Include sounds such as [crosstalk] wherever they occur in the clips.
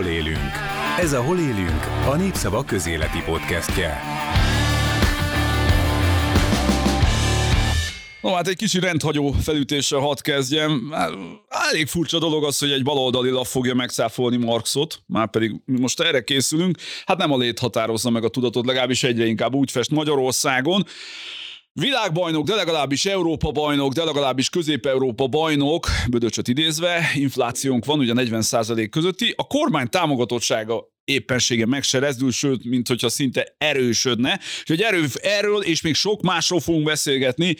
Hol élünk? Ez a Hol élünk, a Népszava közéleti podcastje. No, hát egy kicsi rendhagyó felütéssel hadd kezdjem. Elég furcsa dolog az, hogy egy baloldali lap fogja megszáfolni Marxot, már pedig most erre készülünk. Hát nem a lét határozza meg a tudatot, legalábbis egyre inkább úgy fest Magyarországon. Világbajnok, de legalábbis Európa bajnok, de legalábbis Közép-Európa bajnok, Bödöcsöt idézve, inflációnk van ugye 40% közötti, a kormány támogatottsága éppensége meg se rezdül, sőt, mint hogyha szinte erősödne. hogy erő, erről és még sok másról fogunk beszélgetni,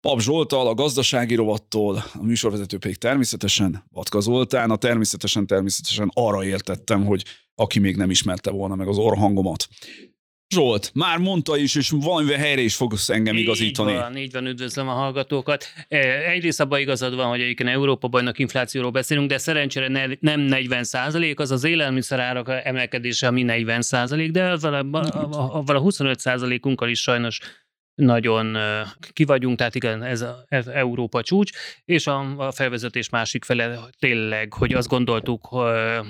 Pap Zsoltal, a gazdasági rovattól, a műsorvezető pedig természetesen Vatka Zoltán, a természetesen természetesen arra értettem, hogy aki még nem ismerte volna meg az orhangomat. Zsolt, már mondta is, és valamivel helyre is fogsz engem így igazítani. Így van, így van, üdvözlöm a hallgatókat. E, egyrészt abban igazad van, hogy egyébként Európa bajnok inflációról beszélünk, de szerencsére ne, nem 40 százalék, az az élelmiszerárak emelkedése, ami 40 százalék, de avval a, a, a, a 25 százalékunkkal is sajnos nagyon ki vagyunk, tehát igen, ez, a, ez Európa csúcs, és a, a felvezetés másik fele tényleg, hogy azt gondoltuk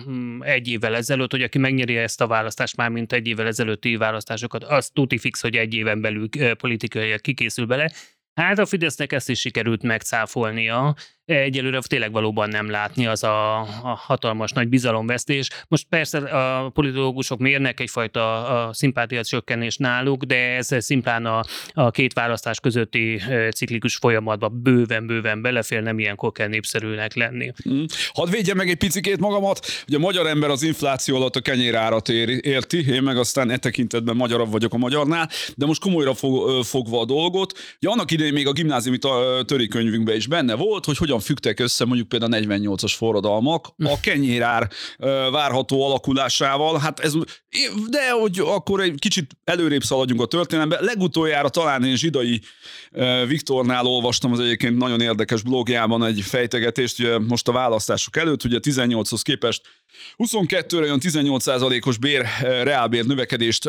hm, egy évvel ezelőtt, hogy aki megnyeri ezt a választást, már mint egy évvel ezelőtti választásokat, az tuti fix, hogy egy éven belül politikai kikészül bele, Hát a Fidesznek ezt is sikerült megcáfolnia. Egyelőre tényleg valóban nem látni az a, a hatalmas nagy bizalomvesztés. Most persze a politológusok mérnek egyfajta a szimpátia csökkenés náluk, de ez szimplán a, a két választás közötti ciklikus folyamatba bőven-bőven belefér, nem ilyenkor kell népszerűnek lenni. Hmm. Hadd védje meg egy picikét magamat, hogy a magyar ember az infláció alatt a kenyérárat érti, én meg aztán e tekintetben magyarabb vagyok a magyarnál, de most komolyra fog, fogva a dolgot. Ja, annak idején még a gimnáziumi törikönyvünkben is benne volt, hogy hogyan fügtek össze mondjuk például a 48-as forradalmak a kenyérár várható alakulásával. Hát ez, de hogy akkor egy kicsit előrébb szaladjunk a történelembe. Legutoljára talán én Zsidai Viktornál olvastam az egyébként nagyon érdekes blogjában egy fejtegetést, ugye most a választások előtt, ugye 18-hoz képest 22-re jön 18%-os bér, reálbér növekedést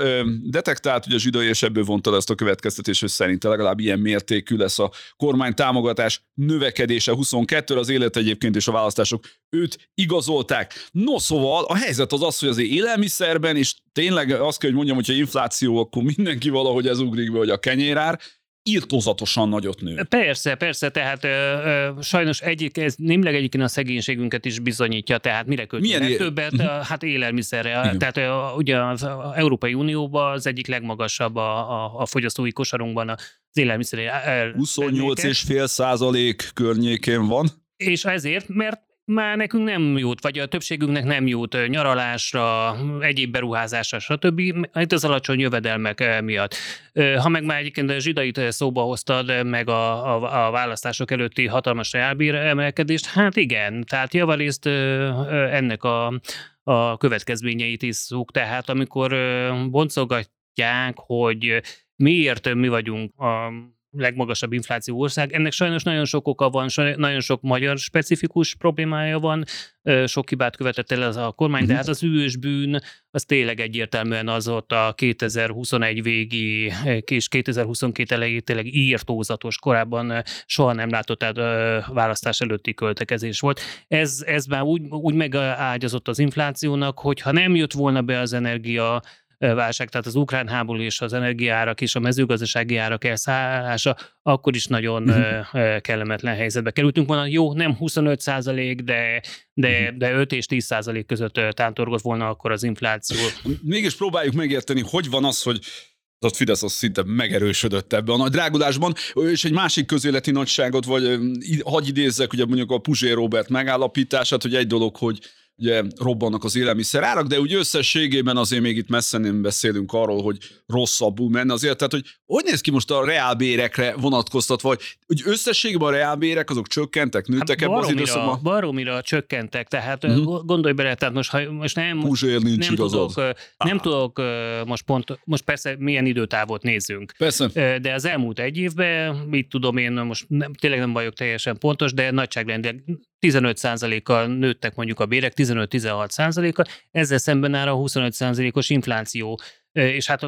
detektált, ugye Zsidai és ebből vonta ezt a következtetés, hogy szerinte legalább ilyen mértékű lesz a kormány támogatás növekedése 22 az élet egyébként és a választások őt igazolták. No szóval a helyzet az az, hogy azért élelmiszerben, és tényleg azt kell, hogy mondjam, hogyha infláció, akkor mindenki valahogy ez ugrik be, hogy a kenyérár, írtózatosan nagyot nő. Persze, persze, tehát ö, ö, sajnos egyik, ez némleg egyébként a szegénységünket is bizonyítja, tehát mire költünk többet? Uh-huh. Hát élelmiszerre. Igen. Tehát ö, ugye az Európai Unióban az egyik legmagasabb a, a, a fogyasztói kosarunkban az élelmiszer. 28,5 százalék környékén van. És ezért, mert már nekünk nem jut, vagy a többségünknek nem jut nyaralásra, egyéb beruházásra, stb. Itt az alacsony jövedelmek miatt. Ha meg már egyébként a zsidait szóba hoztad, meg a, a, a választások előtti hatalmas reálbír emelkedést, hát igen, tehát javarészt ennek a, a következményeit is szúk, tehát amikor boncogatják, hogy miért mi vagyunk a legmagasabb infláció ország. Ennek sajnos nagyon sok oka van, nagyon sok magyar specifikus problémája van, sok hibát követett el ez a kormány, de mhm. hát az ős bűn az tényleg egyértelműen az ott a 2021 végi és 2022 elejé tényleg írtózatos, korábban soha nem látott tehát választás előtti költekezés volt. Ez, ez már úgy, úgy megágyazott az inflációnak, hogy ha nem jött volna be az energia válság, tehát az ukrán háború és az energiárak és a mezőgazdasági árak elszállása, akkor is nagyon uh-huh. kellemetlen helyzetbe kerültünk volna. Jó, nem 25 százalék, de, de, uh-huh. de 5 és 10 százalék között tántorgott volna akkor az infláció. Mégis próbáljuk megérteni, hogy van az, hogy az Fidesz az szinte megerősödött ebbe a nagy drágulásban, és egy másik közéleti nagyságot, vagy hagy idézzek, ugye mondjuk a Puzsé Robert megállapítását, hogy egy dolog, hogy ugye robbannak az élelmiszerárak, de úgy összességében azért még itt messze nem beszélünk arról, hogy rosszabbul menne azért, tehát hogy hogy néz ki most a reálbérekre vonatkoztatva, vagy hogy összességében a reálbérek azok csökkentek, nőttek hát ebben az időszakban? Baromira csökkentek, tehát uh-huh. gondolj bele, tehát most, ha, most nem, Puzsér nincs nem tudok, nem ah. tudok most pont, most persze milyen időtávot nézzünk. Persze. De az elmúlt egy évben, mit tudom én, most nem, tényleg nem vagyok teljesen pontos, de nagyságrendileg 15%-kal nőttek mondjuk a bérek, 15-16%-kal, ezzel szemben áll a 25%-os infláció és hát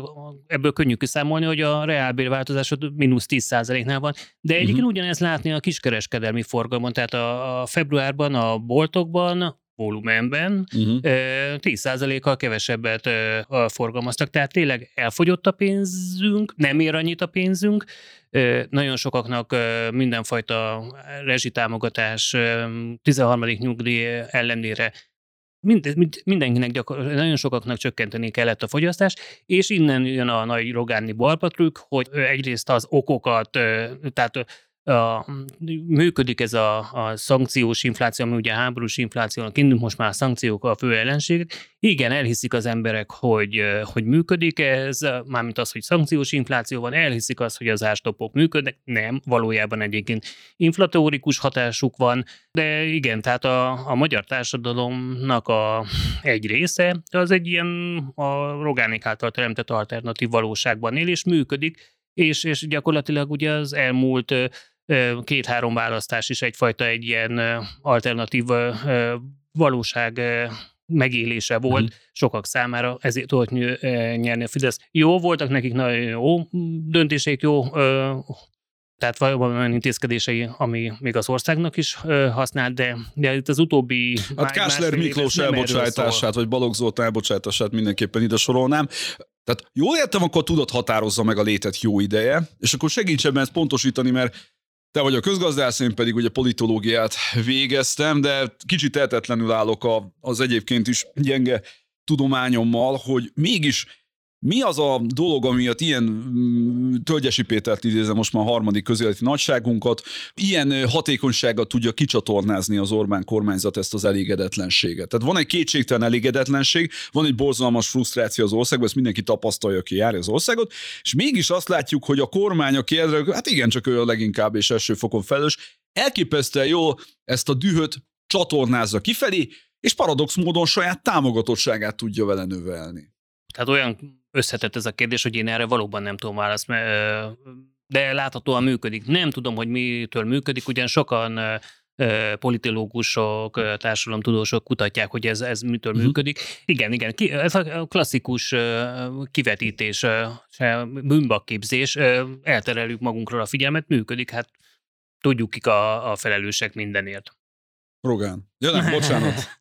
ebből könnyű kiszámolni, hogy a reálbérváltozás mínusz 10%-nál van, de egyébként uh-huh. ugyanezt látni a kiskereskedelmi forgalmon, tehát a, a februárban a boltokban volumenben Uh-huh. ö, 10%-kal kevesebbet forgalmaztak. Tehát tényleg elfogyott a pénzünk, nem ér annyit a pénzünk. Nagyon sokaknak mindenfajta rezsitámogatás, ö, 13. nyugdíj ellenére mind, mind, mindenkinek gyakor, nagyon sokaknak csökkenteni kellett a fogyasztást, és innen jön a nagy Rogáni balpatrük, hogy egyrészt az okokat, tehát a, működik ez a, a szankciós infláció, ami ugye háborús inflációnak indul, most már a szankciók a fő ellenség. Igen, elhiszik az emberek, hogy, hogy működik ez, mármint az, hogy szankciós infláció van, elhiszik azt, hogy az árstopok működnek, nem, valójában egyébként inflatórikus hatásuk van, de igen, tehát a, a magyar társadalomnak a, egy része, az egy ilyen a Rogánik által teremtett alternatív valóságban él, és működik, és, és gyakorlatilag ugye az elmúlt két-három választás is egyfajta egy ilyen alternatív valóság megélése volt Mhm. sokak számára, ezért tudott nyerni a Fidesz. Jó, voltak nekik nagyon jó döntéseik, jó tehát valóban olyan intézkedései, ami még az országnak is használt, de, de itt az utóbbi Hát Kásler Miklós elbocsátását, vagy Balogh Zoltán elbocsátását mindenképpen ide sorolnám. Tehát jól értem, akkor tudod határozza meg a létet jó ideje, és akkor segíts ebben ezt pontosítani, mert te vagy a közgazdász, én pedig ugye politológiát végeztem, de kicsit tehetetlenül állok a, az egyébként is gyenge tudományommal, hogy mégis mi az a dolog, amiatt ilyen mm, Tölgyesi Pétert idézem most már a harmadik közéleti nagyságunkat, ilyen hatékonysággal tudja kicsatornázni az Orbán kormányzat ezt az elégedetlenséget. Tehát van egy kétségtelen elégedetlenség, van egy borzalmas frusztráció az országban, ezt mindenki tapasztalja, aki járja az országot, és mégis azt látjuk, hogy a kormány, aki erre, hát igen, csak ő a leginkább és első fokon felelős, elképesztően jól ezt a dühöt csatornázza kifelé, és paradox módon saját támogatottságát tudja vele növelni. Tehát olyan összetett ez a kérdés, hogy én erre valóban nem tudom választ, mert, de láthatóan működik. Nem tudom, hogy mitől működik, ugyan sokan politológusok, társadalomtudósok kutatják, hogy ez, ez mitől Mhm. működik. Igen, igen, ki, ez a klasszikus kivetítés, bűnbakképzés, eltereljük magunkról a figyelmet, működik, hát tudjuk kik a, a felelősek mindenért. Rogán. Ja nem, bocsánat. [laughs]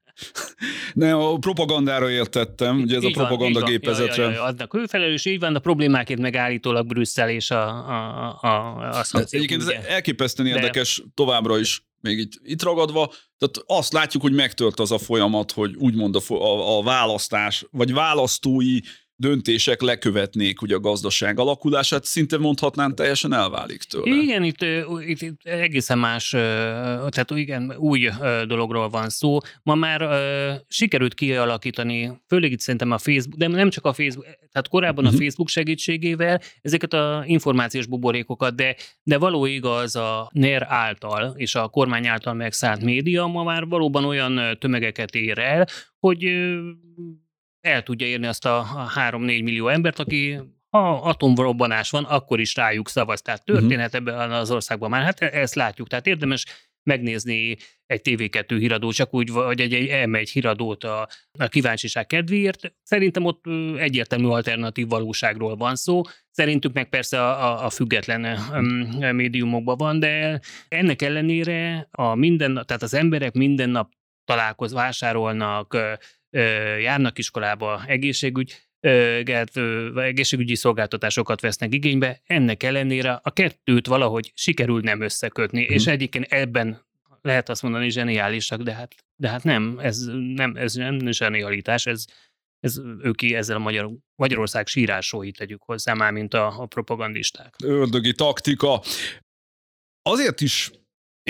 Ne, a propagandára értettem, ugye ez Így a van, propaganda van. gépezetre. Ja, ja, ja, adnak ő felelős, így van, a problémákért meg állítólag Brüsszel és a, a, a, a De szankciók, egyébként ez ugye. elképesztően De- érdekes továbbra is, még itt, itt ragadva, tehát azt látjuk, hogy megtört az a folyamat, hogy úgymond a, a, a választás, vagy választói döntések lekövetnék ugye a gazdaság alakulását, szinte mondhatnám teljesen elválik tőle. Igen, itt, itt, itt egészen más, tehát igen, új dologról van szó. Ma már sikerült kialakítani, főleg itt szerintem a Facebook, de nem csak a Facebook, tehát korábban Mhm. a Facebook segítségével ezeket a információs buborékokat, de, de való igaz a NER által és a kormány által megszállt média ma már valóban olyan tömegeket ér el, hogy el tudja érni azt a, a 3-4 millió embert, aki ha atomrobbanás van, akkor is rájuk szavaz. Tehát történhet ebben az országban már. Hát e- ezt látjuk. Tehát érdemes megnézni egy TV2 híradót, csak úgy, vagy egy, egy M1 híradót a, a kíváncsiság kedvéért. Szerintem ott egyértelmű alternatív valóságról van szó. Szerintük meg persze a, a, a független um, médiumokban van, de ennek ellenére a minden, tehát az emberek minden nap találkoz, vásárolnak, járnak iskolába, egészségügy, egészségügyi szolgáltatásokat vesznek igénybe, ennek ellenére a kettőt valahogy sikerül nem összekötni, és egyébként ebben lehet azt mondani zseniálisak, de hát, de hát nem, ez nem, ez nem zsenialitás, ez, ez ők ki ezzel a Magyar, Magyarország sírásói tegyük hozzá, már mint a, a propagandisták. ördögi taktika. Azért is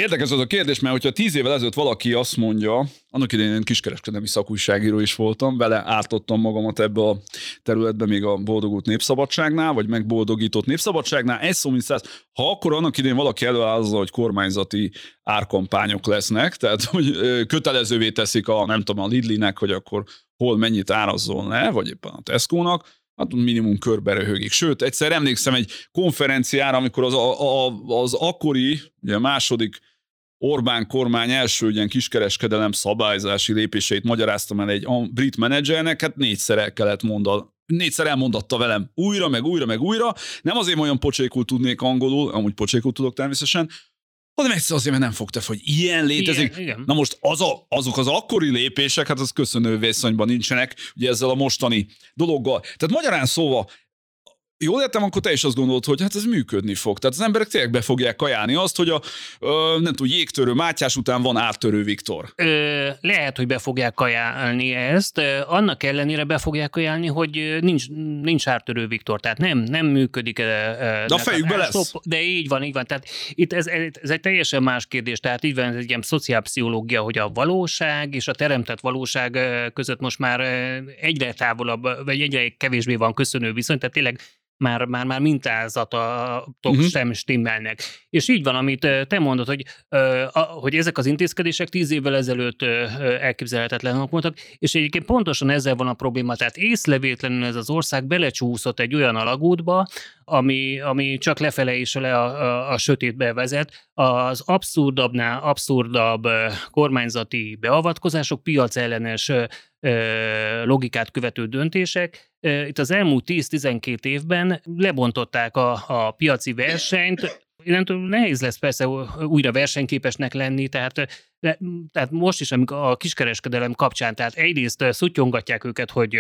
érdekes az a kérdés, mert hogyha tíz évvel ezelőtt valaki azt mondja, annak idején én kiskereskedelmi szakújságíró is voltam, vele ártottam magamat ebbe a területbe még a boldogult népszabadságnál, vagy megboldogított népszabadságnál, egy szó mint száz, ha akkor annak idején valaki előáll azzal, hogy kormányzati árkampányok lesznek, tehát hogy kötelezővé teszik a, nem tudom, a Lidlinek, hogy akkor hol mennyit árazzon le, vagy éppen a Tesco-nak, hát minimum körbe röhögik. Sőt, egyszer emlékszem egy konferenciára, amikor az, a, a, az akkori, ugye második Orbán kormány első ilyen kiskereskedelem szabályzási lépéseit magyaráztam el egy brit menedzsernek, hát négyszer el kellett mondani. Négyszer elmondatta velem újra, meg újra, meg újra. Nem azért olyan pocsékul tudnék angolul, amúgy pocsékul tudok természetesen, hanem egyszer azért, mert nem fogta, hogy ilyen létezik. Igen, igen. Na most az a, azok az akkori lépések, hát az köszönő viszonyban nincsenek, ugye ezzel a mostani dologgal. Tehát magyarán szóval jól értem, akkor te is azt gondolod, hogy hát ez működni fog. Tehát az emberek tényleg be fogják kajálni azt, hogy a ö, nem tudom, jégtörő Mátyás után van áttörő Viktor. Ö, lehet, hogy be fogják kajálni ezt, annak ellenére be fogják kajálni, hogy nincs, nincs ártörő Viktor, tehát nem, nem működik. Ö, De a fejükbe lesz. De így van, így van. Tehát itt ez, ez egy teljesen más kérdés, tehát így van, ez egy ilyen szociálpszichológia, hogy a valóság és a teremtett valóság között most már egyre távolabb, vagy egyre kevésbé van köszönő viszony, tehát tényleg már, már, már mintázatok uh-huh. sem stimmelnek. És így van, amit te mondod, hogy, hogy ezek az intézkedések tíz évvel ezelőtt elképzelhetetlenek voltak, és egyébként pontosan ezzel van a probléma, tehát észlevétlenül ez az ország belecsúszott egy olyan alagútba, ami, ami csak lefele és le a, a, a sötétbe vezet. Az abszurdabbnál abszurdabb kormányzati beavatkozások, piacellenes logikát követő döntések. Itt az elmúlt 10-12 évben lebontották a, a piaci versenyt, Innentől nehéz lesz persze újra versenyképesnek lenni, tehát, tehát most is, amikor a kiskereskedelem kapcsán, tehát egyrészt szutyongatják őket, hogy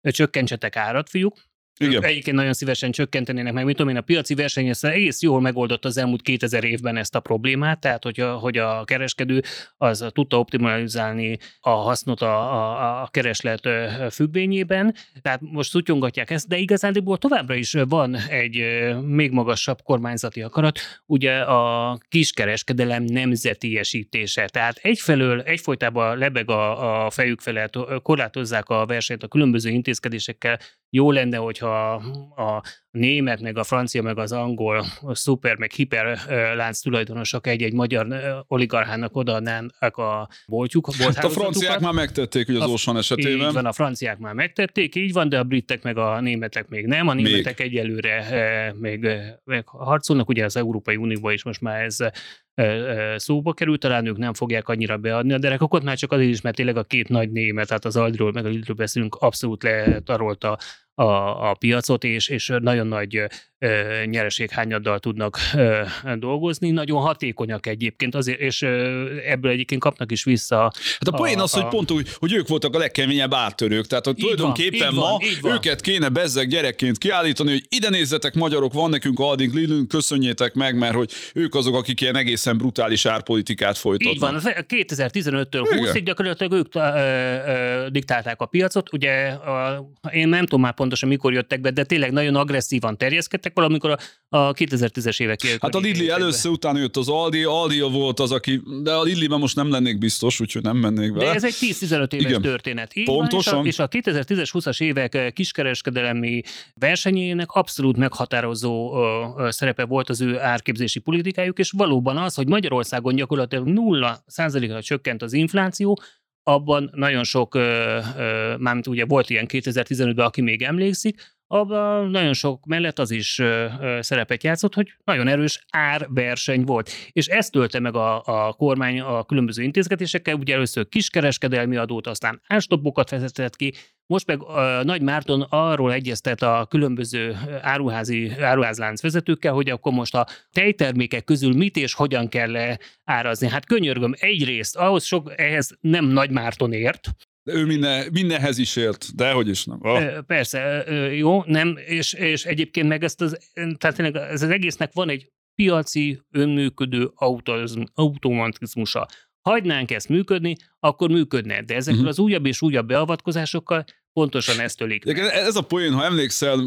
csökkentsetek árat, fiúk, igen. Egyébként nagyon szívesen csökkentenének meg, mit tudom én, a piaci verseny ezt egész jól megoldott az elmúlt 2000 évben ezt a problémát, tehát hogy a, hogy a kereskedő az tudta optimalizálni a hasznot a, a, a kereslet függvényében, tehát most szutyongatják ezt, de igazándiból továbbra is van egy még magasabb kormányzati akarat, ugye a kiskereskedelem nemzetiesítése, tehát egyfelől egyfolytában lebeg a, a fejük felett, korlátozzák a versenyt a különböző intézkedésekkel, jó lenne, hogyha a német, meg a francia, meg az angol a szuper, meg hiper lánc tulajdonosok egy-egy magyar oligarchának odaadnának a boltjuk. Hát a franciák már megtették, hogy az Ocean esetében. Így van, a franciák már megtették, így van, de a britek meg a németek még nem. A németek még. egyelőre még, még harcolnak, ugye az Európai Unióban is most már ez szóba került, talán ők nem fogják annyira beadni a derekokat, már csak azért is, mert tényleg a két nagy német, tehát az Aldról meg a Lidről beszélünk, abszolút letarolta a, a piacot, és, és nagyon nagy ö, nyereséghányaddal tudnak ö, dolgozni. Nagyon hatékonyak egyébként, azért, és ö, ebből egyébként kapnak is vissza. Hát a poén az, a, hogy pont úgy, hogy ők voltak a legkeményebb áttörők, tehát hogy tulajdonképpen van, ma van, őket kéne bezzeg gyerekként kiállítani, hogy ide nézzetek magyarok, van nekünk Aldink Lidlünk, köszönjétek meg, mert hogy ők azok, akik ilyen egészen brutális árpolitikát folytatnak. Így van, 2015-től 20-ig gyakorlatilag ők ö, ö, diktálták a piacot, ugye a, én nem tudom már pontosan mikor jöttek be, de tényleg nagyon agresszívan terjeszkedtek valamikor a, a 2010-es évek. Hát a Lidli először utána jött az Aldi, Aldi volt az, aki, de a Lidliben most nem lennék biztos, úgyhogy nem mennék vele. De ez egy 10-15 éves Igen. történet. Így Pontosan. Van, és a, és a 2010-es, 20-as évek kiskereskedelemi versenyének abszolút meghatározó ö, ö, szerepe volt az ő árképzési politikájuk, és valóban az, hogy Magyarországon gyakorlatilag 0 ra csökkent az infláció, abban nagyon sok, mármint ugye volt ilyen 2015-ben, aki még emlékszik, abban nagyon sok mellett az is szerepet játszott, hogy nagyon erős árverseny volt. És ezt tölte meg a, a kormány a különböző intézkedésekkel, ugye először kiskereskedelmi adót, aztán árstoppokat vezetett ki, most meg Nagy Márton arról egyeztet a különböző áruházi áruházlánc vezetőkkel, hogy akkor most a tejtermékek közül mit és hogyan kell árazni. Hát könyörgöm, egyrészt ahhoz sok, ehhez nem Nagy Márton ért, de ő minden, mindenhez is ért, de hogy is nem. Oh. Persze, jó, nem, és, és egyébként meg ezt az, tehát tényleg ez az egésznek van egy piaci, önműködő automatizmusa. Hagynánk ezt működni, akkor működne, de ezekkel uh-huh. az újabb és újabb beavatkozásokkal pontosan ezt ölik. Ez a poén, ha emlékszel,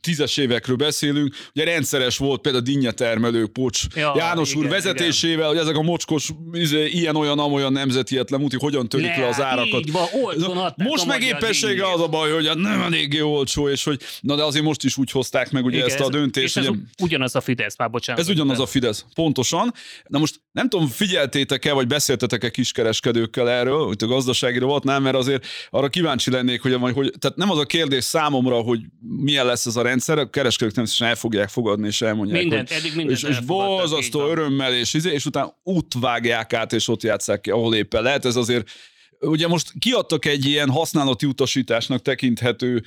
tízes évekről beszélünk, ugye rendszeres volt például a dinnyetermelő Pocs ja, János igen, úr vezetésével, igen. hogy ezek a mocskos izé, ilyen-olyan, amolyan nemzetietlen úti, hogyan törik le, le az árakat. Így van, most meg éppensége az a baj, hogy nem eléggé olcsó, és hogy na de azért most is úgy hozták meg ugye igen, ezt a döntést. És ez ugyanaz a Fidesz, már bocsánat. Ez ugyanaz a Fidesz, pontosan. Na most nem tudom, figyeltétek-e, vagy beszéltetek-e kiskereskedőkkel erről, hogy a gazdasági volt, nem, mert azért arra kíváncsi lennék, hogy, hogy tehát nem az a kérdés számomra, hogy milyen lesz ez a rendszer, a kereskedők természetesen el fogják fogadni, és elmondják, mindent, hogy, eddig mindent és, és borzasztó örömmel, és, izé, és utána vágják át, és ott játszák ki, ahol éppen lehet. Ez azért Ugye most kiadtak egy ilyen használati utasításnak tekinthető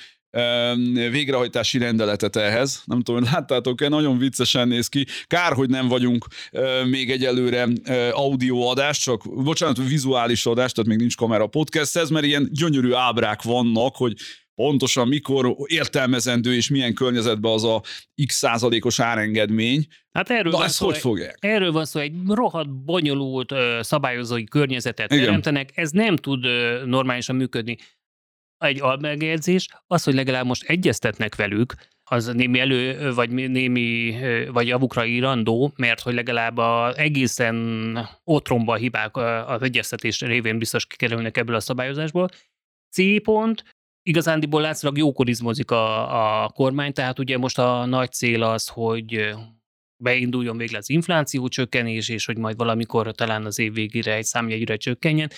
végrehajtási rendeletet ehhez. Nem tudom, hogy láttátok-e, nagyon viccesen néz ki. Kár, hogy nem vagyunk még egyelőre audioadás, csak, bocsánat, vizuális adás, tehát még nincs kamera podcast ez, mert ilyen gyönyörű ábrák vannak, hogy pontosan mikor értelmezendő és milyen környezetben az a x százalékos árengedmény. Hát erről, Na, van szó, hogy fogják? erről van szó, egy rohadt bonyolult ö, szabályozói környezetet Igen. teremtenek, ez nem tud ö, normálisan működni. Egy almegjegyzés, az, hogy legalább most egyeztetnek velük, az némi elő, vagy némi, vagy javukra írandó, mert hogy legalább a egészen otromba hibák az egyeztetés révén biztos kikerülnek ebből a szabályozásból. C pont, igazándiból látszólag jókorizmozik a, a kormány, tehát ugye most a nagy cél az, hogy beinduljon végre az infláció csökkenés, és hogy majd valamikor talán az év végére egy számjegyre csökkenjen.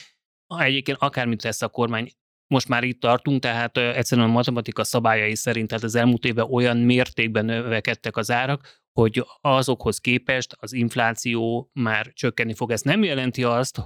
Egyébként akármit tesz a kormány, most már itt tartunk, tehát egyszerűen a matematika szabályai szerint, tehát az elmúlt évben olyan mértékben növekedtek az árak, hogy azokhoz képest az infláció már csökkenni fog. Ez nem jelenti azt,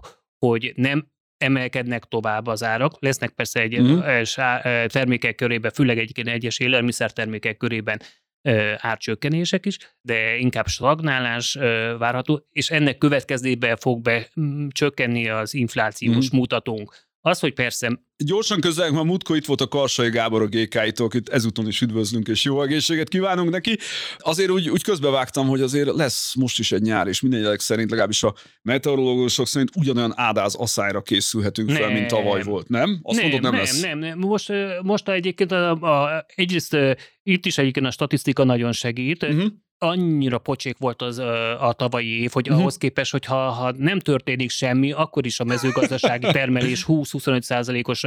hogy nem emelkednek tovább az árak. Lesznek persze egy uh-huh. termékek körében, főleg egyébként egyes élelmiszertermékek körében ö, árcsökkenések is, de inkább stagnálás várható, és ennek következtében fog be mm, csökkenni az inflációs Mhm. mutatónk. Az, hogy persze Gyorsan közelünk, mert múltkor itt volt a Karsai Gábor a GK-tól, akit ezúton is üdvözlünk, és jó egészséget kívánunk neki. Azért úgy, úgy közbevágtam, hogy azért lesz most is egy nyár, és minden jelek szerint, legalábbis a meteorológusok szerint ugyanolyan ádáz asszályra készülhetünk fel, mint Nem. tavaly volt, nem? Azt nem, mondod, nem, nem, lesz. nem, nem. Most, most egyébként a, a, egyrészt itt is egyébként a statisztika nagyon segít. Uh-huh. Annyira pocsék volt az a tavalyi év, hogy Mhm. ahhoz képest, hogy ha, ha nem történik semmi, akkor is a mezőgazdasági [laughs] termelés 20-25 százalékos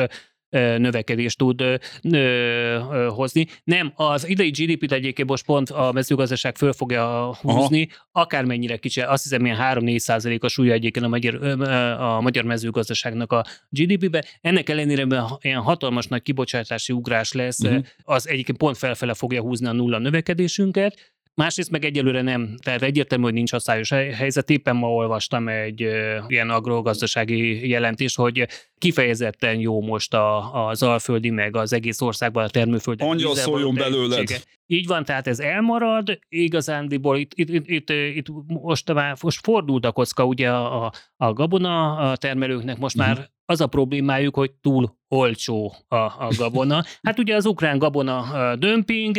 növekedést tud ö, ö, hozni. Nem, az idei GDP-t egyébként most pont a mezőgazdaság föl fogja húzni, akármennyire kicsi, azt hiszem ilyen 3-4 százalékos súlya egyébként a magyar, ö, a magyar mezőgazdaságnak a GDP-be. Ennek ellenére ilyen hatalmas nagy kibocsátási ugrás lesz, uh-huh. az egyébként pont felfele fogja húzni a nulla növekedésünket, Másrészt meg egyelőre nem, tehát egyértelmű, hogy nincs asszályos hely- helyzet. Éppen ma olvastam egy ilyen agrogazdasági jelentést, hogy kifejezetten jó most a, az alföldi, meg az egész országban a termőföld. Angyal szóljon belőled. Így van, tehát ez elmarad, igazándiból itt, itt, itt, itt, itt most, már, most fordult a kocka ugye a, a- gabona a termelőknek, most már Mhm. az a problémájuk, hogy túl olcsó a, a gabona. Hát ugye az ukrán gabona dömping,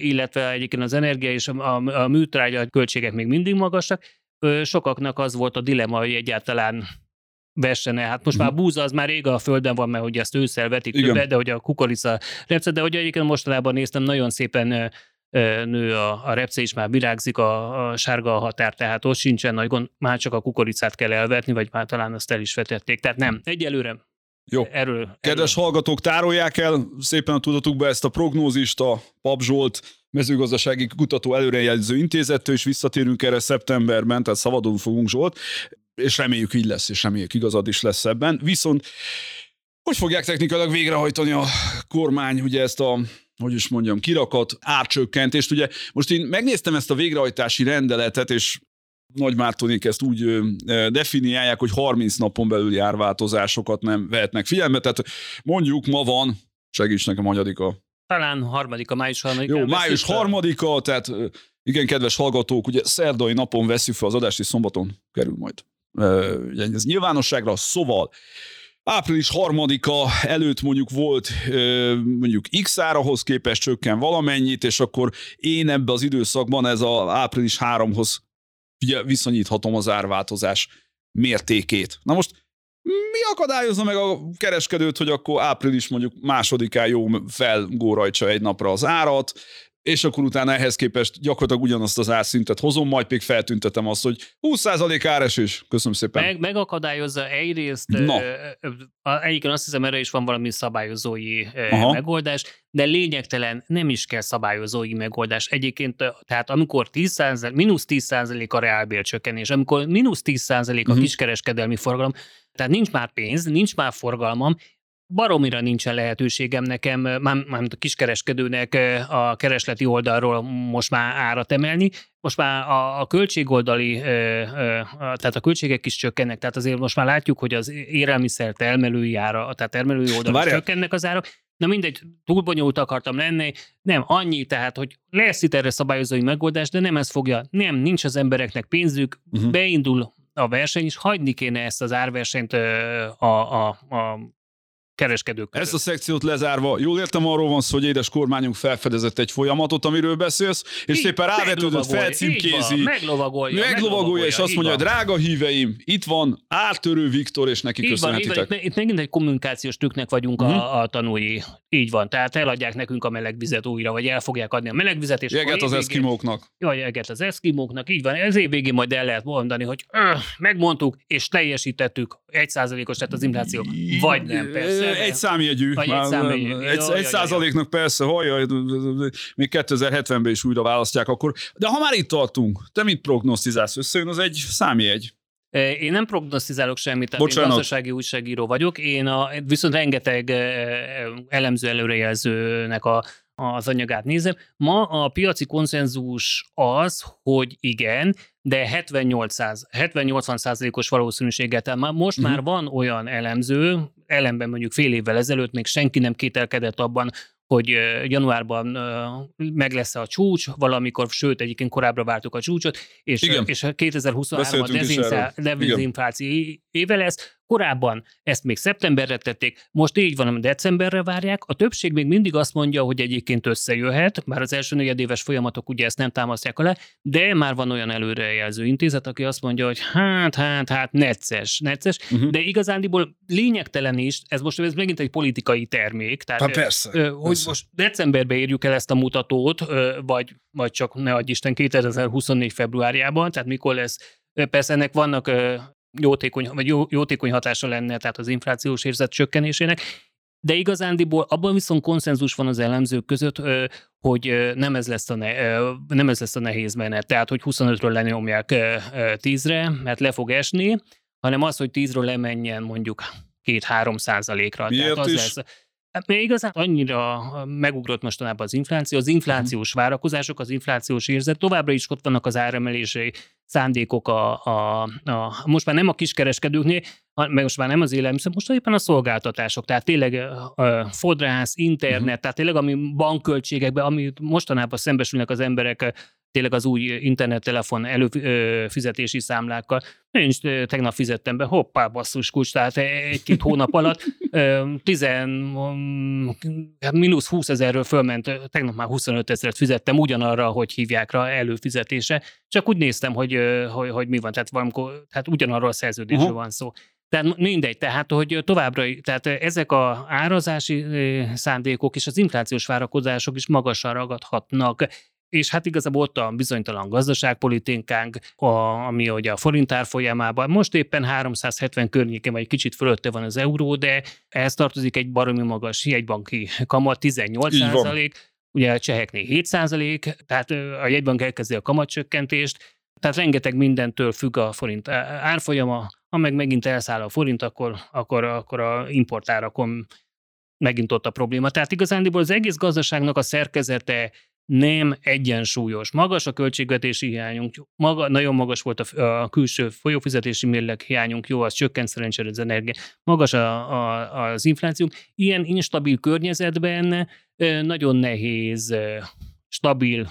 illetve egyébként az energia és a, a, a műtrágya költségek még mindig magasak. Sokaknak az volt a dilemma, hogy egyáltalán vessene. Hát most már a búza az már rég a földön van, mert hogy ezt ősszel vetik Igen. többet, de hogy a kukorica repce, de hogy egyébként mostanában néztem, nagyon szépen nő a, a repce is, már virágzik a, a sárga határ, tehát ott sincsen nagy gond, már csak a kukoricát kell elvetni, vagy már talán azt el is vetették. Tehát nem, egyelőre Jó. erről. Kedves hallgatók, tárolják el szépen a tudatukba ezt a prognózist a Pap Zsolt mezőgazdasági kutató előrejelző intézettől, és visszatérünk erre szeptemberben, tehát szabadon fogunk Zsolt, és reméljük így lesz, és reméljük igazad is lesz ebben. Viszont hogy fogják technikailag végrehajtani a kormány ugye ezt a hogy is mondjam, kirakat árcsökkentést. Ugye most én megnéztem ezt a végrehajtási rendeletet, és nagy Mártonék ezt úgy definiálják, hogy 30 napon belüli árváltozásokat nem vehetnek figyelme. Tehát mondjuk ma van, segíts nekem, anyadika. Talán harmadika, május harmadika. Jó, május harmadika, tehát igen, kedves hallgatók, ugye szerdai napon veszük fel az adást, és szombaton kerül majd ugye ez nyilvánosságra, szóval április harmadika előtt mondjuk volt mondjuk X árahoz képest csökken valamennyit, és akkor én ebbe az időszakban ez a április 3-hoz ugye viszonyíthatom az árváltozás mértékét. Na most mi akadályozza meg a kereskedőt, hogy akkor április mondjuk másodikán jó felgórajtsa egy napra az árat, és akkor utána ehhez képest gyakorlatilag ugyanazt az árszintet hozom, majd még feltüntetem azt, hogy 20% áresés. Köszönöm szépen. Meg, megakadályozza egyrészt, Na. egyébként azt hiszem, erre is van valami szabályozói Aha. megoldás, de lényegtelen nem is kell szabályozói megoldás. Egyébként, tehát amikor 10 mínusz 10% a reálbércsökkenés, amikor mínusz 10% a Mhm. kiskereskedelmi forgalom, tehát nincs már pénz, nincs már forgalmam, baromira nincsen lehetőségem nekem, már, már a kiskereskedőnek a keresleti oldalról most már árat emelni, most már a, a költségoldali, tehát a költségek is csökkennek, tehát azért most már látjuk, hogy az élelmiszer termelői ára, tehát termelői oldalon csökkennek az árak, Na mindegy, túl bonyolult akartam lenni, nem annyi, tehát, hogy lesz itt erre szabályozói megoldás, de nem ez fogja, nem, nincs az embereknek pénzük, uh-huh. beindul a verseny, és hagyni kéne ezt az árversenyt a, a, a kereskedők között. Ezt a szekciót lezárva, jól értem, arról van szó, hogy édes kormányunk felfedezett egy folyamatot, amiről beszélsz, és Így, szépen rávetődött, felcímkézi, van, meglovagolja, meglovagolja, és azt mondja, van. drága híveim, itt van ártörő Viktor, és neki Így van, így van, köszönhetitek. itt, itt megint egy kommunikációs trükknek vagyunk Mhm. a, a tanúi. Így van, tehát eladják nekünk a melegvizet újra, vagy el fogják adni a melegvizet, és Jeget az eszkimóknak. Jaj, eget az eszkimóknak, így van. Ez év végén majd el lehet mondani, hogy öh, megmondtuk, és teljesítettük, egy százalékos lett az infláció. Vagy nem, persze. Egy számjegyű. Vagy egy számjegyű. Egy, egy jaj, százaléknak persze, hajjaj, még 2070-ben is újra választják akkor. De ha már itt tartunk, te mit prognosztizálsz? Összejön az egy számjegy. Én nem prognosztizálok semmit, tehát Bocsánat. én gazdasági újságíró vagyok, én a, viszont rengeteg elemző előrejelzőnek a, az anyagát nézem. Ma a piaci konszenzus az, hogy igen, de 78-80 százalékos valószínűséggel. Tehát most Mhm. már van olyan elemző, ellenben mondjuk fél évvel ezelőtt még senki nem kételkedett abban, hogy januárban meg lesz a csúcs, valamikor, sőt, egyébként korábbra vártuk a csúcsot, és, Igen. és a 2023 a Beszéltünk is erről. Igen. dezinfláció éve lesz. Korábban ezt még szeptemberre tették, most így van, decemberre várják. A többség még mindig azt mondja, hogy egyébként összejöhet, már az első negyedéves folyamatok ugye ezt nem támasztják alá, de már van olyan előrejelző intézet, aki azt mondja, hogy hát, hát, hát, necces, necces, Uh-huh. de igazándiból lényegtelen is, ez most ez megint egy politikai termék, tehát Hát ö, persze. Hogy persze. most decemberben érjük el ezt a mutatót, vagy, vagy csak ne adj Isten 2024 februárjában, tehát mikor lesz. Persze ennek vannak jótékony, vagy jó, jótékony hatása lenne, tehát az inflációs érzet csökkenésének, de igazándiból abban viszont konszenzus van az elemzők között, hogy nem ez lesz a, ne, nem ez lesz a nehéz menet, tehát hogy 25-ről lenyomják ö, ö, 10-re, mert le fog esni, hanem az, hogy 10-ről lemenjen mondjuk 2-3 százalékra. Miért tehát az is? lesz. Hát Még igazán annyira megugrott mostanában az infláció, az inflációs várakozások, az inflációs érzet, továbbra is ott vannak az áremelési szándékok a, a, a, most már nem a kiskereskedőknél, meg most már nem az élelmiszer, most éppen a szolgáltatások, tehát tényleg ö, fodrász, internet, uh-huh. tehát tényleg ami bankköltségekben, ami mostanában szembesülnek az emberek tényleg az új internettelefon előfizetési számlákkal. Én is tegnap fizettem be, hoppá, basszus kulcs, tehát egy-két hónap alatt ö, tizen, mm, hát mínusz 20 ezerről fölment, tegnap már 25 ezeret fizettem ugyanarra, hogy hívják rá előfizetése, csak úgy néztem, hogy, hogy, hogy mi van, tehát valamikor, tehát ugyanarról a szerződésről Aha. van szó. Tehát mindegy, tehát hogy továbbra, tehát ezek a árazási szándékok és az inflációs várakozások is magasan ragadhatnak, és hát igazából ott a bizonytalan gazdaságpolitikánk, a, ami ugye a forint árfolyamában, most éppen 370 környékén, vagy kicsit fölötte van az euró, de ehhez tartozik egy baromi magas jegybanki kamat, 18 Így van. százalék, ugye a cseheknél 7 százalék, tehát a jegybank elkezdi a kamatcsökkentést, tehát rengeteg mindentől függ a forint árfolyama, ha meg megint elszáll a forint, akkor, akkor, akkor a importárakon megint ott a probléma. Tehát igazándiból az egész gazdaságnak a szerkezete nem egyensúlyos. Magas a költségvetési hiányunk, maga, nagyon magas volt a, a külső folyófizetési mérleg hiányunk, jó, az csökkent szerencsére az energia, magas a, a, az infláció. Ilyen instabil környezetben nagyon nehéz stabil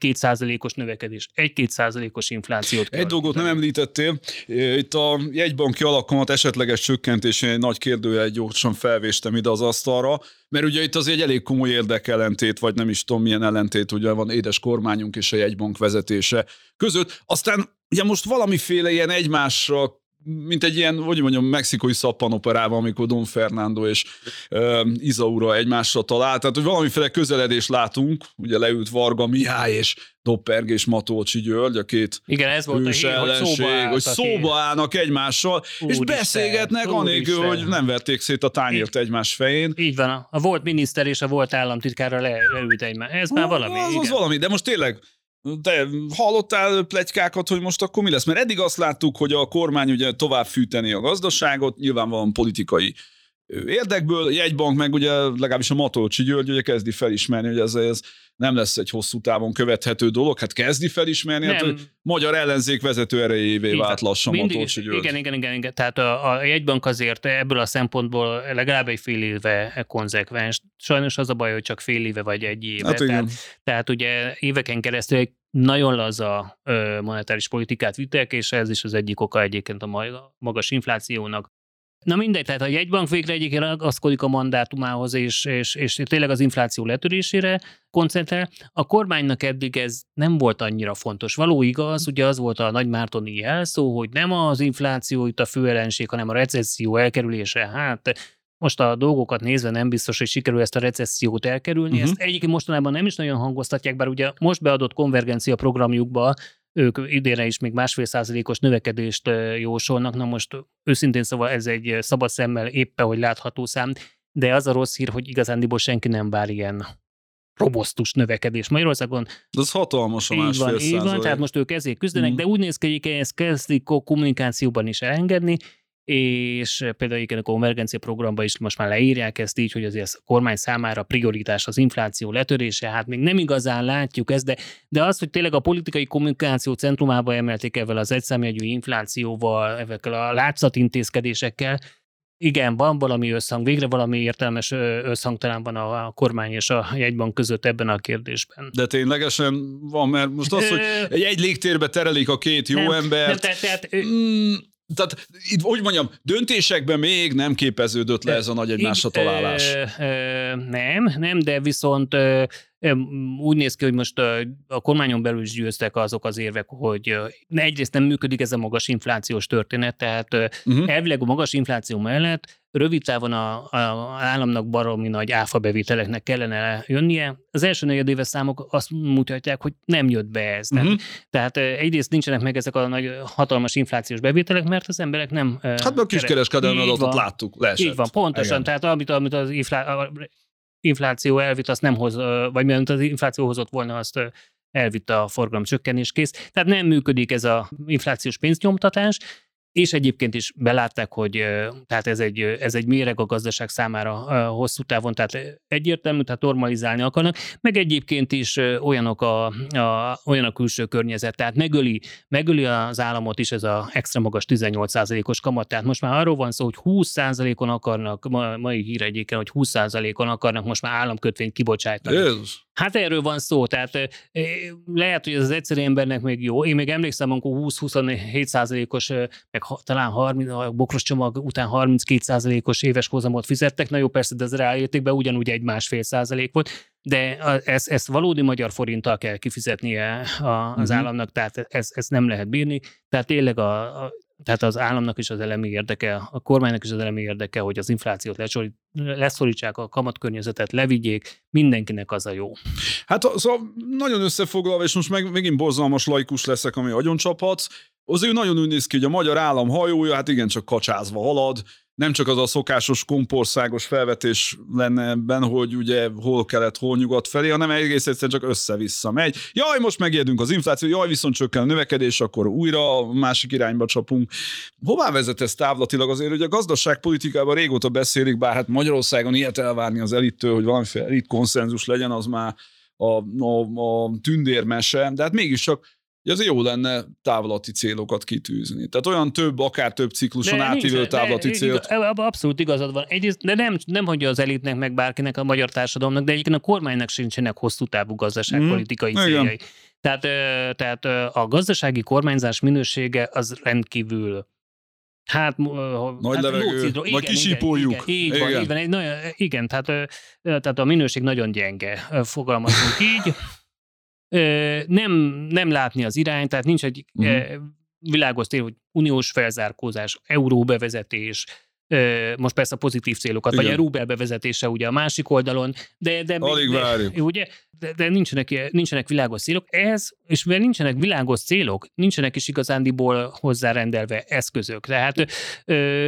1-2 százalékos növekedés, 1-2 százalékos inflációt. Egy dolgot nem említettél, itt a jegybanki alakamat esetleges csökkentésén egy nagy kérdőjel gyorsan felvéstem ide az asztalra, mert ugye itt az egy elég komoly érdekellentét, vagy nem is tudom milyen ellentét, ugye van édes kormányunk és a jegybank vezetése között. Aztán ugye most valamiféle ilyen egymásra mint egy ilyen, hogy mondjam, mexikói szappanoperában, amikor Don Fernando és uh, Izaura egymásra talált. Tehát, hogy valamiféle közeledést látunk, ugye leült Varga Mihály és Dopperg és Matolcsi György, a két Igen, ez volt a hír, hogy ellenség, szóba hogy álltak szóba állnak egymással, és Úristen, beszélgetnek anélkül, úristen. hogy nem verték szét a tányért egymás fején. Így van, a, a volt miniszter és a volt államtitkárra le, leült egymás. Ez már valami, Az, igen. az valami, de most tényleg te hallottál plegykákat, hogy most akkor mi lesz? Mert eddig azt láttuk, hogy a kormány ugye tovább fűteni a gazdaságot, nyilván van politikai érdekből, jegybank meg ugye legalábbis a Matolcsi György ugye kezdi felismerni, hogy ez, ez nem lesz egy hosszú távon követhető dolog, hát kezdi felismerni, hát, hogy magyar ellenzék vezető erejévé vált lassan Mindig- Matolcsi György. Igen, igen, igen, igen. Tehát a, a jegybank azért ebből a szempontból legalább egy fél éve konzekvens. Sajnos az a baj, hogy csak fél éve vagy egy éve. Hát tehát, tehát ugye éveken keresztül egy nagyon laza monetáris politikát vittek, és ez is az egyik oka egyébként a maga- magas inflációnak. Na mindegy, tehát a jegybank végre egyébként ragaszkodik a mandátumához, és, és, és tényleg az infláció letörésére koncentrál. A kormánynak eddig ez nem volt annyira fontos. Való igaz, ugye az volt a nagymártoni jelszó, hogy nem az infláció itt a fő ellenség, hanem a recesszió elkerülése. Hát most a dolgokat nézve nem biztos, hogy sikerül ezt a recessziót elkerülni. Uh-huh. Ezt egyébként mostanában nem is nagyon hangoztatják, bár ugye most beadott konvergencia programjukba ők idénre is még másfél százalékos növekedést jósolnak. Na most őszintén szóval ez egy szabad szemmel éppen, hogy látható szám, de az a rossz hír, hogy igazándiból senki nem vár ilyen robosztus növekedés Magyarországon. De az hatalmas a másfél van, így van, tehát most ők ezért küzdenek, Mhm. de úgy néz ki, hogy ezt kezdik a kommunikációban is elengedni, és például egyébként a konvergencia programban is most már leírják ezt így, hogy azért a kormány számára prioritás az infláció letörése, hát még nem igazán látjuk ezt, de, de az, hogy tényleg a politikai kommunikáció centrumába emelték ezzel az egyszámjegyű inflációval, ezekkel a látszatintézkedésekkel, igen, van valami összhang, végre valami értelmes összhang talán van a, a kormány és a jegybank között ebben a kérdésben. De ténylegesen van, mert most az, hogy [laughs] egy, egy légtérbe terelik a két jó nem, embert, Nem, tehát, tehát, Mm, tehát itt, hogy mondjam, döntésekben még nem képeződött le ez a nagy egymásra találás. Ö, ö, nem, nem, de viszont ö, úgy néz ki, hogy most a kormányon belül is győztek azok az érvek, hogy egyrészt nem működik ez a magas inflációs történet, tehát Uh-huh. elvileg a magas infláció mellett rövid távon a, a államnak baromi nagy áfa bevételeknek kellene jönnie. Az első negyedéves számok azt mutatják, hogy nem jött be ez. Tehát, Uh-huh. tehát ö, egyrészt nincsenek meg ezek a nagy hatalmas inflációs bevételek, mert az emberek nem... Hát a kere- kiskereskedelmi adatot láttuk, leesett. Így van, pontosan. Igen. Tehát amit, amit az inflá... infláció elvitt, azt nem hoz, vagy mert az infláció hozott volna, azt elvitte a forgalom csökkenés kész. Tehát nem működik ez a inflációs pénznyomtatás, és egyébként is belátták, hogy tehát ez egy, ez egy méreg a gazdaság számára hosszú távon, tehát egyértelmű, tehát normalizálni akarnak, meg egyébként is olyanok a, a, olyan a külső környezet, tehát megöli, megöli az államot is ez a extra magas 18%-os kamat, tehát most már arról van szó, hogy 20%-on akarnak, ma, mai hír egyébként, hogy 20%-on akarnak most már államkötvényt kibocsátani. Jézus. Hát erről van szó, tehát lehet, hogy ez az egyszerű embernek még jó. Én még emlékszem, amikor 20-27 százalékos, meg talán 30, a bokros csomag után 32 százalékos éves hozamot fizettek. Na jó, persze, de ez ráértékben ugyanúgy egy másfél százalék volt, de ezt, ezt valódi magyar forinttal kell kifizetnie az Mhm. államnak, tehát ez, ez nem lehet bírni. Tehát tényleg a, a tehát az államnak is az elemi érdeke, a kormánynak is az elemi érdeke, hogy az inflációt lesorít- leszorítsák, a kamatkörnyezetet levigyék, mindenkinek az a jó. Hát szóval nagyon összefoglalva, és most meg, megint borzalmas laikus leszek, ami agyon csaphatsz, azért nagyon úgy néz ki, hogy a magyar állam hajója, hát igen, csak kacsázva halad, nem csak az a szokásos kompországos felvetés lenne ebben, hogy ugye hol kelet, hol nyugat felé, hanem egész egyszerűen csak össze-vissza megy. Jaj, most megijedünk az infláció, jaj, viszont csökken a növekedés, akkor újra a másik irányba csapunk. Hová vezet ez távlatilag? Azért hogy a gazdaságpolitikában régóta beszélik, bár hát Magyarországon ilyet elvárni az elittől, hogy valamiféle elit konszenzus legyen, az már a, a, a tündérmese, de hát mégiscsak ugye azért jó lenne távlati célokat kitűzni. Tehát olyan több, akár több cikluson De átívelő nincs- de távlati igaz- célt. Abban abszolút igazad van. Egyrészt, de nem, nem hogy az elitnek, meg bárkinek, a magyar társadalomnak, de egyébként a kormánynak sincsenek hosszú távú gazdaságpolitikai Mm, igen. céljai. Tehát, tehát a gazdasági kormányzás minősége az rendkívül Hát, Nagy hát levegő, majd igen, kisípoljuk. Igen, igen, így van, Igen. így van. Egy, nagyon, igen, tehát, tehát a minőség nagyon gyenge, fogalmazunk így. [laughs] Nem, nem látni az irányt, tehát nincs egy uh-huh. világos cél, hogy uniós felzárkózás, euró bevezetés, most persze a pozitív célokat, Igen. vagy a rubel bevezetése ugye a másik oldalon, de, de, Alig de, várjuk. ugye, de, de nincsenek, nincsenek világos célok. Ez, és mivel nincsenek világos célok, nincsenek is igazándiból hozzárendelve eszközök. Tehát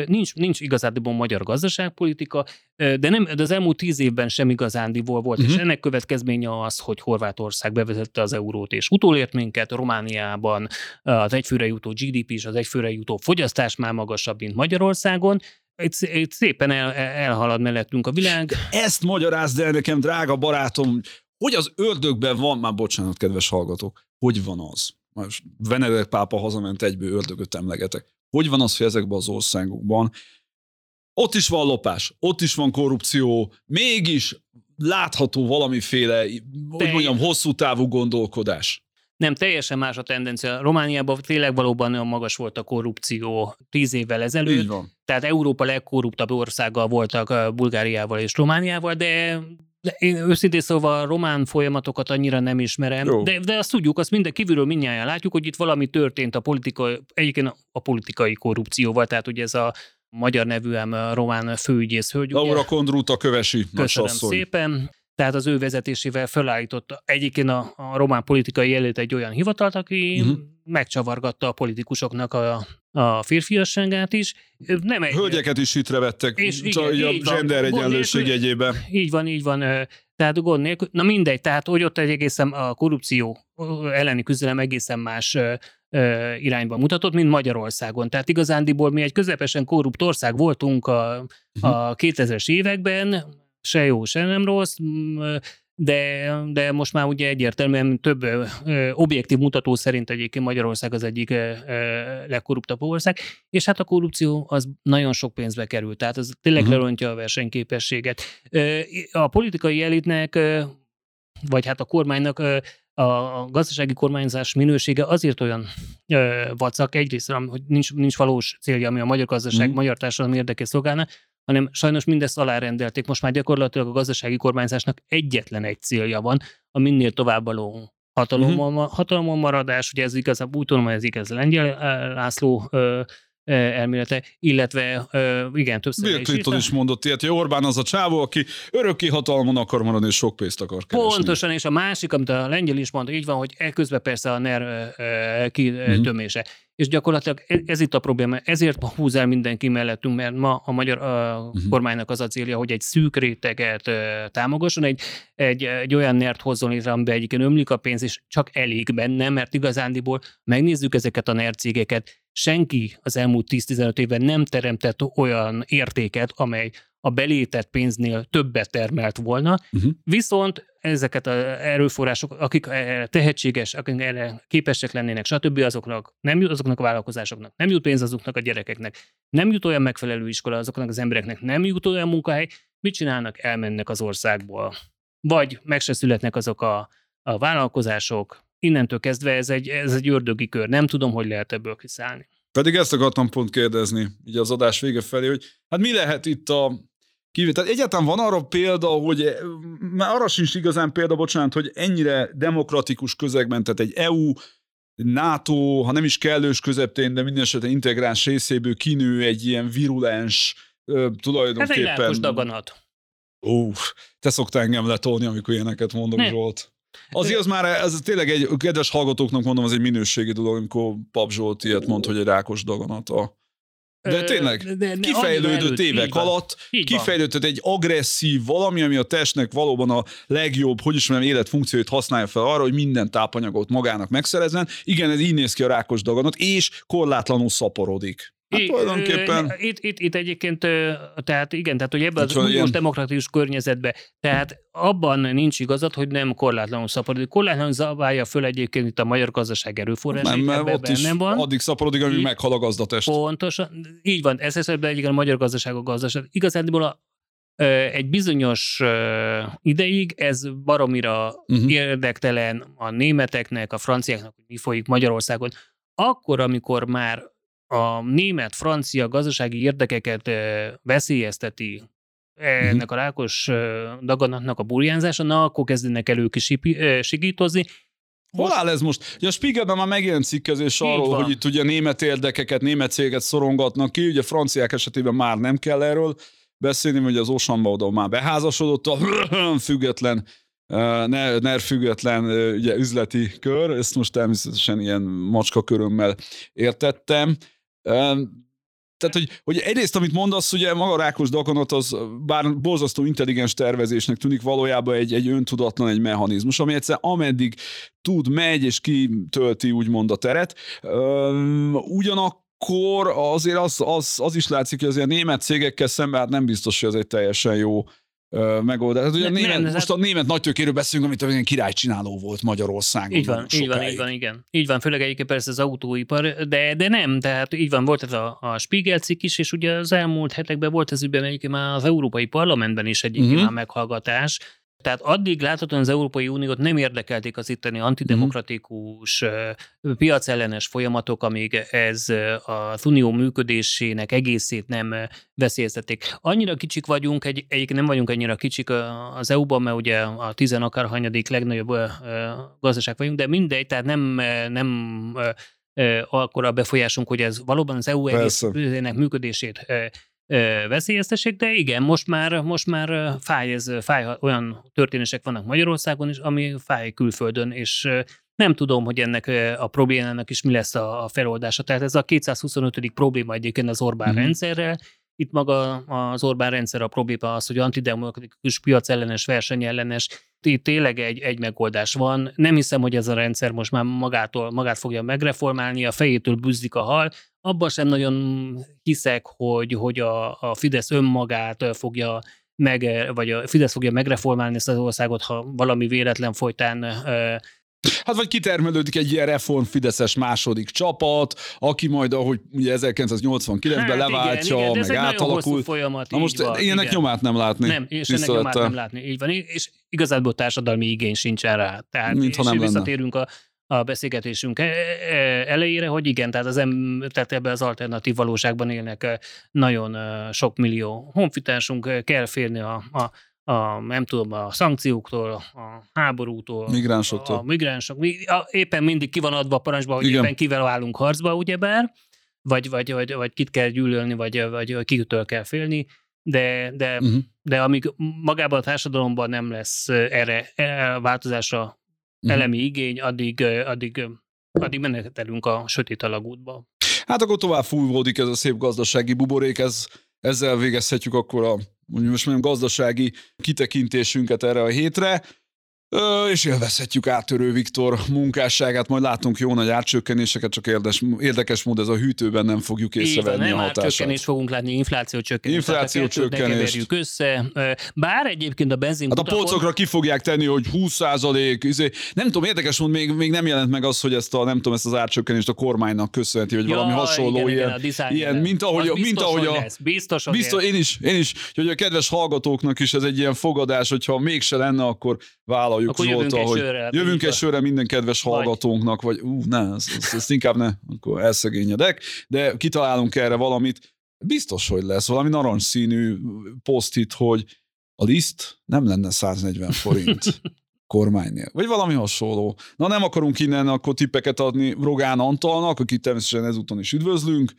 nincs, nincs igazándiból magyar gazdaságpolitika, de, nem, de az elmúlt tíz évben sem igazándiból volt, uh-huh. és Mhm. ennek következménye az, hogy Horvátország bevezette az eurót, és utolért minket, Romániában az egyfőre jutó GDP és az egyfőre jutó fogyasztás már magasabb, mint Magyarországon, itt, itt szépen el, elhalad mellettünk a világ. Ezt magyarázd el nekem, drága barátom, hogy az ördögben van, már bocsánat, kedves hallgatók, hogy van az? Most Benedek pápa hazament egyből ördögöt emlegetek. Hogy van az, hogy ezekben az országokban ott is van lopás, ott is van korrupció, mégis látható valamiféle, hogy mondjam, hosszú távú gondolkodás. Nem, teljesen más a tendencia. Romániában tényleg valóban olyan magas volt a korrupció tíz évvel ezelőtt. Így van. Tehát Európa legkorruptabb országgal voltak Bulgáriával és Romániával, de de én őszintén szóval a román folyamatokat annyira nem ismerem, de, de azt tudjuk, azt minden kívülről mindjárt látjuk, hogy itt valami történt a politikai, egyébként a politikai korrupcióval, tehát ugye ez a magyar nevűem román főügyész hölgy. Laura Kondruta kövesi Köszönöm szépen. Tehát az ő vezetésével felállította egyébként a, a román politikai előtt egy olyan hivatalt, aki uh-huh. megcsavargatta a politikusoknak a, a férfiasságát is. Nem egy, Hölgyeket is hitre vettek, És és igen, a így van. gender egyenlőség jegyében. így van, így van. Tehát gond nélkül. Na mindegy, tehát hogy ott egy egészen a korrupció elleni küzdelem egészen más irányba mutatott, mint Magyarországon. Tehát igazándiból mi egy közepesen korrupt ország voltunk a, a 2000-es években, se jó, se nem rossz, de, de most már ugye egyértelműen több ö, objektív mutató szerint egyébként Magyarország az egyik ö, legkorruptabb ország, és hát a korrupció az nagyon sok pénzbe kerül, tehát az tényleg uh-huh. lerontja a versenyképességet. Ö, A politikai elitnek, ö, vagy hát a kormánynak ö, a gazdasági kormányzás minősége azért olyan ö, vacak, egyrészt, hogy nincs, nincs valós célja, ami a magyar gazdaság, uh-huh. magyar társadalom érdekét szolgálna, hanem sajnos mindezt alárendelték. Most már gyakorlatilag a gazdasági kormányzásnak egyetlen egy célja van, a minél továbbvaló hatalomon, uh-huh. hatalomon maradás, ugye ez igazából úgy tudom, hogy ez igaz Lengyel eh, László ö, elmélete, illetve igen, többször Bill is Clinton is mondott ilyet, hogy Orbán az a csávó, aki örökké hatalmon akar maradni, és sok pénzt akar keresni. Pontosan, és a másik, amit a lengyel is mondta, így van, hogy eközben persze a NER ö, ö, kitömése. És gyakorlatilag e- ez itt a probléma, ezért húz el mindenki mellettünk, mert ma a magyar ö, Mhm. kormánynak az a célja, hogy egy szűk réteget támogasson, egy, egy, egy olyan NER-t hozzon létre, amiben egyébként ömlik a pénz, és csak elég benne, mert igazándiból megnézzük ezeket a NER cégeket, senki az elmúlt 10-15 évben nem teremtett olyan értéket, amely a belétett pénznél többet termelt volna, Uh-huh. Viszont ezeket az erőforrások, akik erre tehetséges, akik erre képesek lennének, stb. azoknak nem jut, azoknak a vállalkozásoknak nem jut pénz azoknak a gyerekeknek, nem jut olyan megfelelő iskola azoknak az embereknek, nem jut olyan munkahely, mit csinálnak? Elmennek az országból. Vagy meg se születnek azok a, a vállalkozások, innentől kezdve ez egy, ez egy ördögi kör. Nem tudom, hogy lehet ebből kiszállni. Pedig ezt akartam pont kérdezni, így az adás vége felé, hogy hát mi lehet itt a kivé... Tehát egyáltalán van arra példa, hogy már arra sincs igazán példa, bocsánat, hogy ennyire demokratikus közegben, tehát egy EU, NATO, ha nem is kellős közepén, de minden esetre integráns részéből kinő egy ilyen virulens, ö, Ez egy tulajdonképpen... lelkos daganat. Ó, te szoktál engem letolni, amikor ilyeneket mondok, Ne. Zsolt. Azért az már, ez tényleg egy, kedves hallgatóknak mondom, az egy minőségi dolog, amikor Pap Zsolt ilyet mond, hogy egy rákos daganata. De Ö, tényleg, de- de- de Kifejlődött annyira évek így alatt, Így kifejlődött egy agresszív valami, ami a testnek valóban a legjobb, hogy is mondjam, életfunkcióit használja fel arra, hogy minden tápanyagot magának megszerezzen. Igen, ez így néz ki a rákos daganat, és korlátlanul szaporodik. Hát I- tulajdonképpen... Itt, itt, itt egyébként, tehát igen, tehát hogy ebben az uniós ilyen- demokratikus környezetben, tehát abban nincs igazad, hogy nem korlátlanul szaporodik. Korlátlanul zabálja föl egyébként itt a magyar gazdaság erőforrásait, nem, mert ott is van. addig szaporodik, amíg meghal a gazdatest. Pontosan, így van, ez esetben egyébként a magyar gazdaság a gazdaság. Igazándiból a, egy bizonyos ideig ez baromira uh-huh. érdektelen a németeknek, a franciáknak, hogy mi folyik Magyarországon. Akkor, amikor már a német-francia gazdasági érdekeket veszélyezteti ennek a rákos daganatnak a burjánzása, na akkor kezdenek elő kisipi- ö, sigítozni. Hol áll ez most? Ugye a Spiegelben már megjelent cikkezés arról, van. hogy itt ugye német érdekeket, német céget szorongatnak ki, ugye franciák esetében már nem kell erről beszélni, hogy az Osanba oda már beházasodott a [clears throat] független ne, NER független ugye, üzleti kör, ezt most természetesen ilyen macska körömmel értettem. Eh, Tehát, hogy, hogy egyrészt, amit mondasz, ugye maga rákos daganat az bár borzasztó intelligens tervezésnek tűnik valójában egy, egy öntudatlan egy mechanizmus, ami egyszer ameddig tud, megy és kitölti úgymond a teret. Üm, ugyanak akkor azért az, az, az is látszik, hogy azért a német cégekkel szemben hát nem biztos, hogy ez egy teljesen jó megoldás. Hát ugye Ne- a német, nem, most a német nagytőkéről beszélünk, amit olyan királycsináló volt Magyarországon. Így van, így van, így van, igen. Így van, főleg egyébként persze az autóipar, de, de nem, tehát így van, volt ez a, a Spiegel cikk is, és ugye az elmúlt hetekben volt ez ügyben egyébként már az Európai Parlamentben is egyébként Mhm. uh-huh. meghallgatás, tehát addig láthatóan az Európai Uniót nem érdekelték az itteni antidemokratikus, uh-huh. piacellenes folyamatok, amíg ez az unió működésének egészét nem veszélyeztették. Annyira kicsik vagyunk, egy, egyébként nem vagyunk annyira kicsik az EU-ban, mert ugye a tizen akárhanyadik legnagyobb gazdaság vagyunk, de mindegy, tehát nem, nem ö, akkora befolyásunk, hogy ez valóban az EU egészének működését veszélyeztessék, de igen, most már, most már fáj, ez, fáj, olyan történések vannak Magyarországon is, ami fáj külföldön, és nem tudom, hogy ennek a problémának is mi lesz a, feloldása. Tehát ez a 225. probléma egyébként az Orbán mm-hmm. rendszerrel. Itt maga az Orbán rendszer a probléma az, hogy antidemokratikus, piacellenes, versenyellenes, itt tényleg egy, egy megoldás van. Nem hiszem, hogy ez a rendszer most már magától, magát fogja megreformálni, a fejétől bűzzik a hal. Abban sem nagyon hiszek, hogy, hogy a, a Fidesz önmagát fogja meg, vagy a Fidesz fogja megreformálni ezt az országot, ha valami véletlen folytán Hát vagy kitermelődik egy ilyen reform Fideszes második csapat, aki majd, ahogy ugye 1989-ben Hát leváltja, igen, igen, meg átalakul. folyamat. Na most van, ilyenek igen. nyomát nem látni. Nem, és ennek nyomát nem látni. Így van, és igazából társadalmi igény sincsen rá. Tehát, Mintha és nem lenne. visszatérünk a, a beszélgetésünk e- e- elejére, hogy igen, tehát, az em, tehát ebben az alternatív valóságban élnek nagyon sok millió honfitársunk, kell félni a, a, a, nem tudom, a szankcióktól, a háborútól, Migránsoktól. a migránsok. Mi- a- Éppen mindig ki van adva a parancsba, hogy Igen. éppen kivel állunk harcba, ugyebár, vagy, vagy, vagy, vagy kit kell gyűlölni, vagy, vagy kitől kell félni, de, de Uh-huh. de amíg magában a társadalomban nem lesz erre, erre változásra. Elemi igény, addig, addig, addig menetelünk a sötét alagútba. Hát akkor tovább fúvódik ez a szép gazdasági buborék, ez, ezzel végezhetjük akkor a mondjuk most mondjam, gazdasági kitekintésünket erre a hétre. Ö, és élvezhetjük áttörő Viktor munkásságát, majd látunk jó nagy átcsökkenéseket, csak érdekes, érdekes mód ez a hűtőben nem fogjuk észrevenni a hatását. csökkenést fogunk látni, infláció csökkenést. Infláció keverjük össze. Bár egyébként a benzin Hát a polcokra ki fogják tenni, hogy 20 százalék, izé. nem tudom, érdekes mód, még, még nem jelent meg az, hogy ezt a, nem tudom, ezt az árcsökkenést a kormánynak köszönheti, hogy valami hasonló igen, ilyen, igen, ilyen mint ahogy, Az mint biztos, ahogy hogy a, lesz, biztos, Biztos, én is, én is, hogy a kedves hallgatóknak is ez egy ilyen fogadás, hogyha mégse lenne, akkor vállaljuk Akkor jövünk Zsoltal, egy hogy sörrel, jövünk egy sörre minden kedves Vagy. hallgatónknak, vagy ú, ne, ezt, ezt, ezt inkább ne, akkor elszegényedek, de kitalálunk erre valamit. Biztos, hogy lesz valami narancsszínű posztit, hogy a liszt nem lenne 140 forint [laughs] kormánynél, vagy valami hasonló. Na nem akarunk innen akkor tippeket adni Rogán Antalnak, akit természetesen ezúton is üdvözlünk,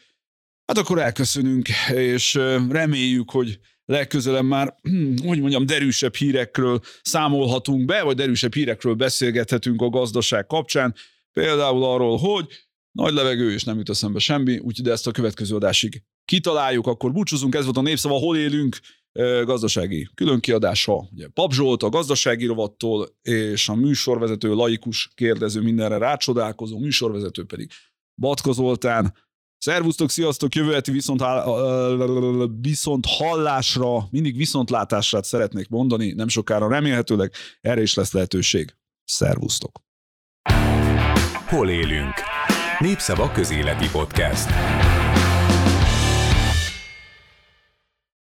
Hát akkor elköszönünk, és reméljük, hogy legközelebb már, [clears throat] hogy mondjam, derűsebb hírekről számolhatunk be, vagy derűsebb hírekről beszélgethetünk a gazdaság kapcsán. Például arról, hogy nagy levegő, és nem jut eszembe semmi, úgyhogy ezt a következő adásig kitaláljuk, akkor búcsúzunk, ez volt a Népszava, hol élünk, gazdasági különkiadása, ugye Pap Zsolt a gazdasági rovattól, és a műsorvezető, laikus kérdező, mindenre rácsodálkozó, műsorvezető pedig Batka Zoltán. Szervusztok, sziasztok, jövő heti viszont, hál- viszont hallásra, mindig viszontlátásra szeretnék mondani, nem sokára remélhetőleg erre is lesz lehetőség. Szervusztok! Hol élünk? Népszava közéleti podcast.